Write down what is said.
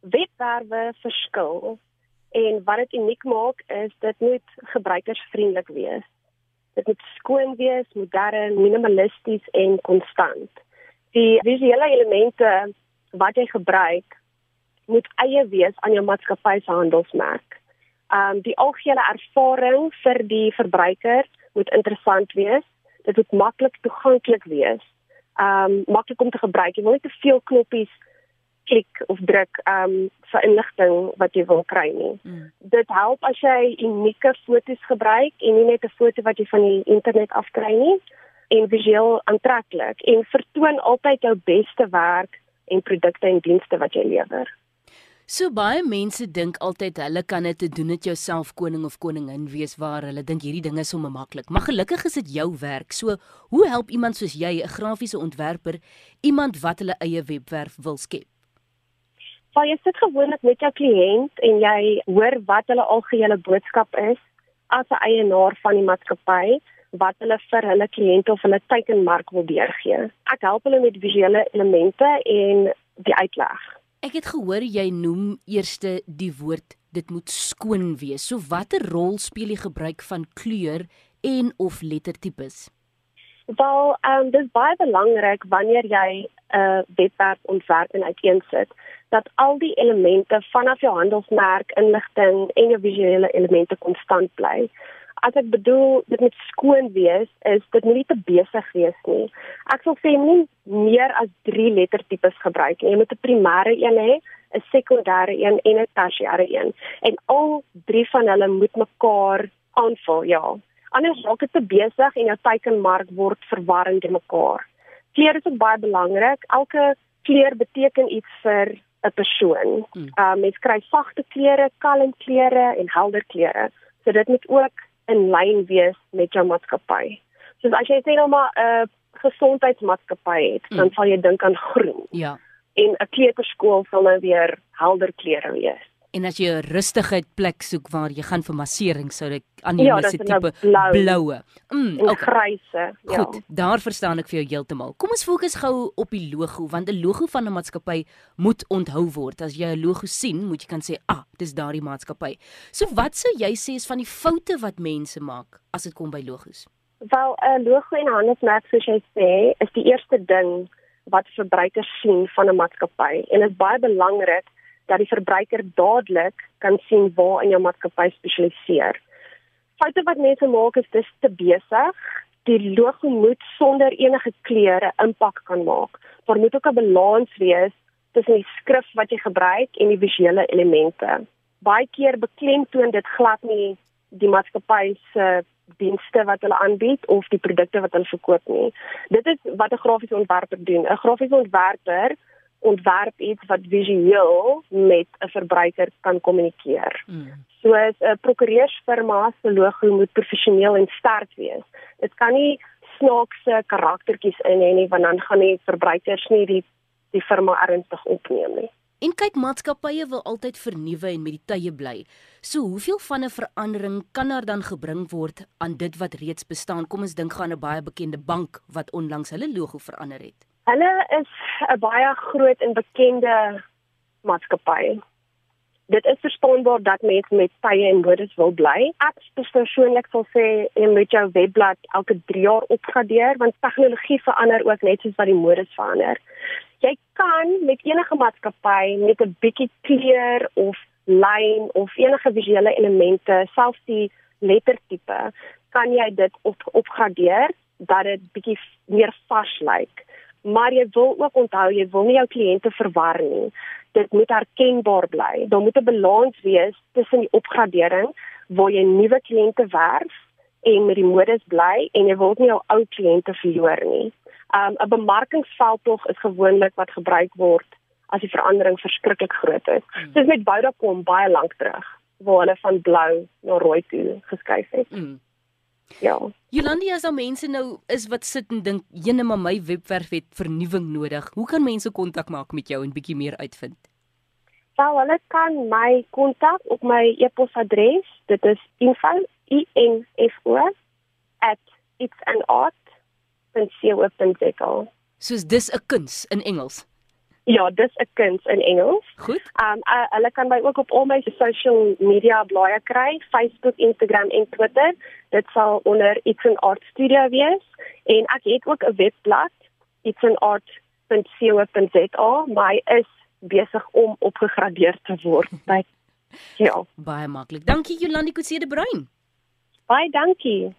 Webwerwe verskil en wat dit uniek maak is dit moet gebruikersvriendelik wees. Dit moet skoon wees, modern, minimalisties en konstant. Die visuele elemente wat jy gebruik moet eie wees aan jou maatskappy se handelsmerk. Um die algehele ervaring vir die verbruiker moet interessant wees. Dit moet maklik toeganklik wees. Um maklik om te gebruik. Jy wil nie te veel knoppies klik of druk um vir inligting wat jy wil kry nie. Mm. Dit help as jy unieke foto's gebruik en nie net 'n foto wat jy van die internet afkry nie en visueel aantreklik en vertoon altyd jou beste werk en produkte en dienste wat jy lewer. So baie mense dink altyd hulle kan dit doen dit jouself koning of koningin wees waar hulle dink hierdie dinge is sommer maklik. Maar gelukkig is dit jou werk. So hoe help iemand soos jy, 'n grafiese ontwerper, iemand wat hulle eie webwerf wil skep? Waar jy sit gewoonlik met jou kliënt en jy hoor wat hulle algehele boodskap is as 'n eienaar van die maatskappy wat hulle vir hulle kliënte of hulle teikenmark wil deurgee. Ek help hulle met visuele elemente en die uitleg. Ek het gehoor jy noem eerste die woord dit moet skoon wees. So watter rol speel die gebruik van kleur en of lettertipes? Wel, ehm um, dis baie belangrik wanneer jy 'n uh, webwerf ontwerp en uiteensit dat al die elemente vanaf jou handelsmerk, inligting en jou visuele elemente konstant bly. As ek bedoel dit moet skoon wees, is dit nie te besig wees nie. Ek sal sê nie meer as 3 lettertipes gebruik nie. Jy moet 'n primêre een hê, 'n sekondêre een en 'n tersiêre een. En al drie van hulle moet mekaar aanvul, ja. Anders raak dit te besig en jou teikenmark word verwarrend in mekaar. Kleur is ook baie belangrik. Elke kleur beteken iets vir 'n persoon. Hmm. Ehm um, mens kry sagte kleure, kalm kleure en helder kleure. So dit moet ook in lyn wees met jou maatskappy. So as jy sê nou maar 'n uh, gesondheidsmaatskappy het, hmm. dan sal jy dink aan groen. Ja. En 'n kleuterskool sal nou weer helder kleure wees. En as jy 'n rustigheid plek soek waar jy gaan vir massering sou ek aanneem is dit tipe blou. bloue. Mm, okay. Gryse. Ja. Goed, daar verstaan ek vir jou heeltemal. Kom ons fokus gou op die logo want 'n logo van 'n maatskappy moet onthou word. As jy 'n logo sien, moet jy kan sê, "Ah, dis daardie maatskappy." So wat sou jy sê is van die foute wat mense maak as dit kom by logos? Wel, 'n logo en handelsmerk soos jy sê, is die eerste ding wat verbruikers sien van 'n maatskappy en dit is baie belangrik dat die verbruiker dadelik kan sien waar in jou maatskappy spesialiseer. Foute wat mense maak is dis te besig. Die logo moet sonder enige kleure impak kan maak. Daar moet ook 'n balans wees tussen die skrif wat jy gebruik en die visuele elemente. Baie keer beklemtoon dit glad nie die maatskappy se dienste wat hulle aanbied of die produkte wat hulle verkoop nie. Dit is wat 'n grafiese ontwerper doen. 'n Grafiese ontwerper ontwerp iets wat visueel met 'n verbruiker kan kommunikeer. Mm. Soos 'n prokureursfirma se logo moet professioneel en sterk wees. Dit kan nie snaakse karaktertjies in hê nie want dan gaan die verbruikers nie die die firma ernstig opneem nie. En kyk maatskappye wil altyd vernuwe en met die tye bly. So hoeveel van 'n verandering kan daar dan gebring word aan dit wat reeds bestaan? Kom ons dink gaan 'n baie bekende bank wat onlangs hulle logo verander het. Hulle is 'n baie groot en bekende maatskappy. Dit is verstaanbaar dat mense met tye en modes wil bly. Ek persoonlik sal sê jy moet jou webblad elke 3 jaar opgradeer want tegnologie verander ook net soos wat die modes verander. Jy kan met enige maatskappy met 'n bietjie kleur of lyn of enige visuele elemente, selfs die lettertipe, kan jy dit op opgradeer dat dit bietjie meer vas lyk maar jy wil ook onthou jy wil nie jou kliënte verwar nie. Dit moet herkenbaar bly. Daar moet 'n balans wees tussen die opgradering waar jy nuwe kliënte werf en met die modus bly en jy wil nie jou ou kliënte verloor nie. Um 'n bemarkingsveldtog is gewoonlik wat gebruik word as die verandering verskriklik groot is. Mm. Dis met Vodacom baie lank terug waar hulle van blou na rooi toe geskuif het. Mm. Ja. Jolandi as al mense nou is wat sit en dink, "Jene maar my webwerf het vernuwing nodig." Hoe kan mense kontak maak met jou en bietjie meer uitvind? Wel, hulle kan my kontak op my e-posadres. Dit is info@itsandart.co.za. Soos dis 'n kuns in Engels. Ja, dis 'n kuns in Engels. Goed. Um uh, hulle kan my ook op al my social media blaaie kry, Facebook, Instagram en Twitter. Dit sal onder It's an Art Studio wees en ek het ook 'n webblad, it'sanart.co.za, my is besig om opgegradeer te word. By ja. Baie maklik. Dankie Jolandi Kutse de Bruin. Baie dankie.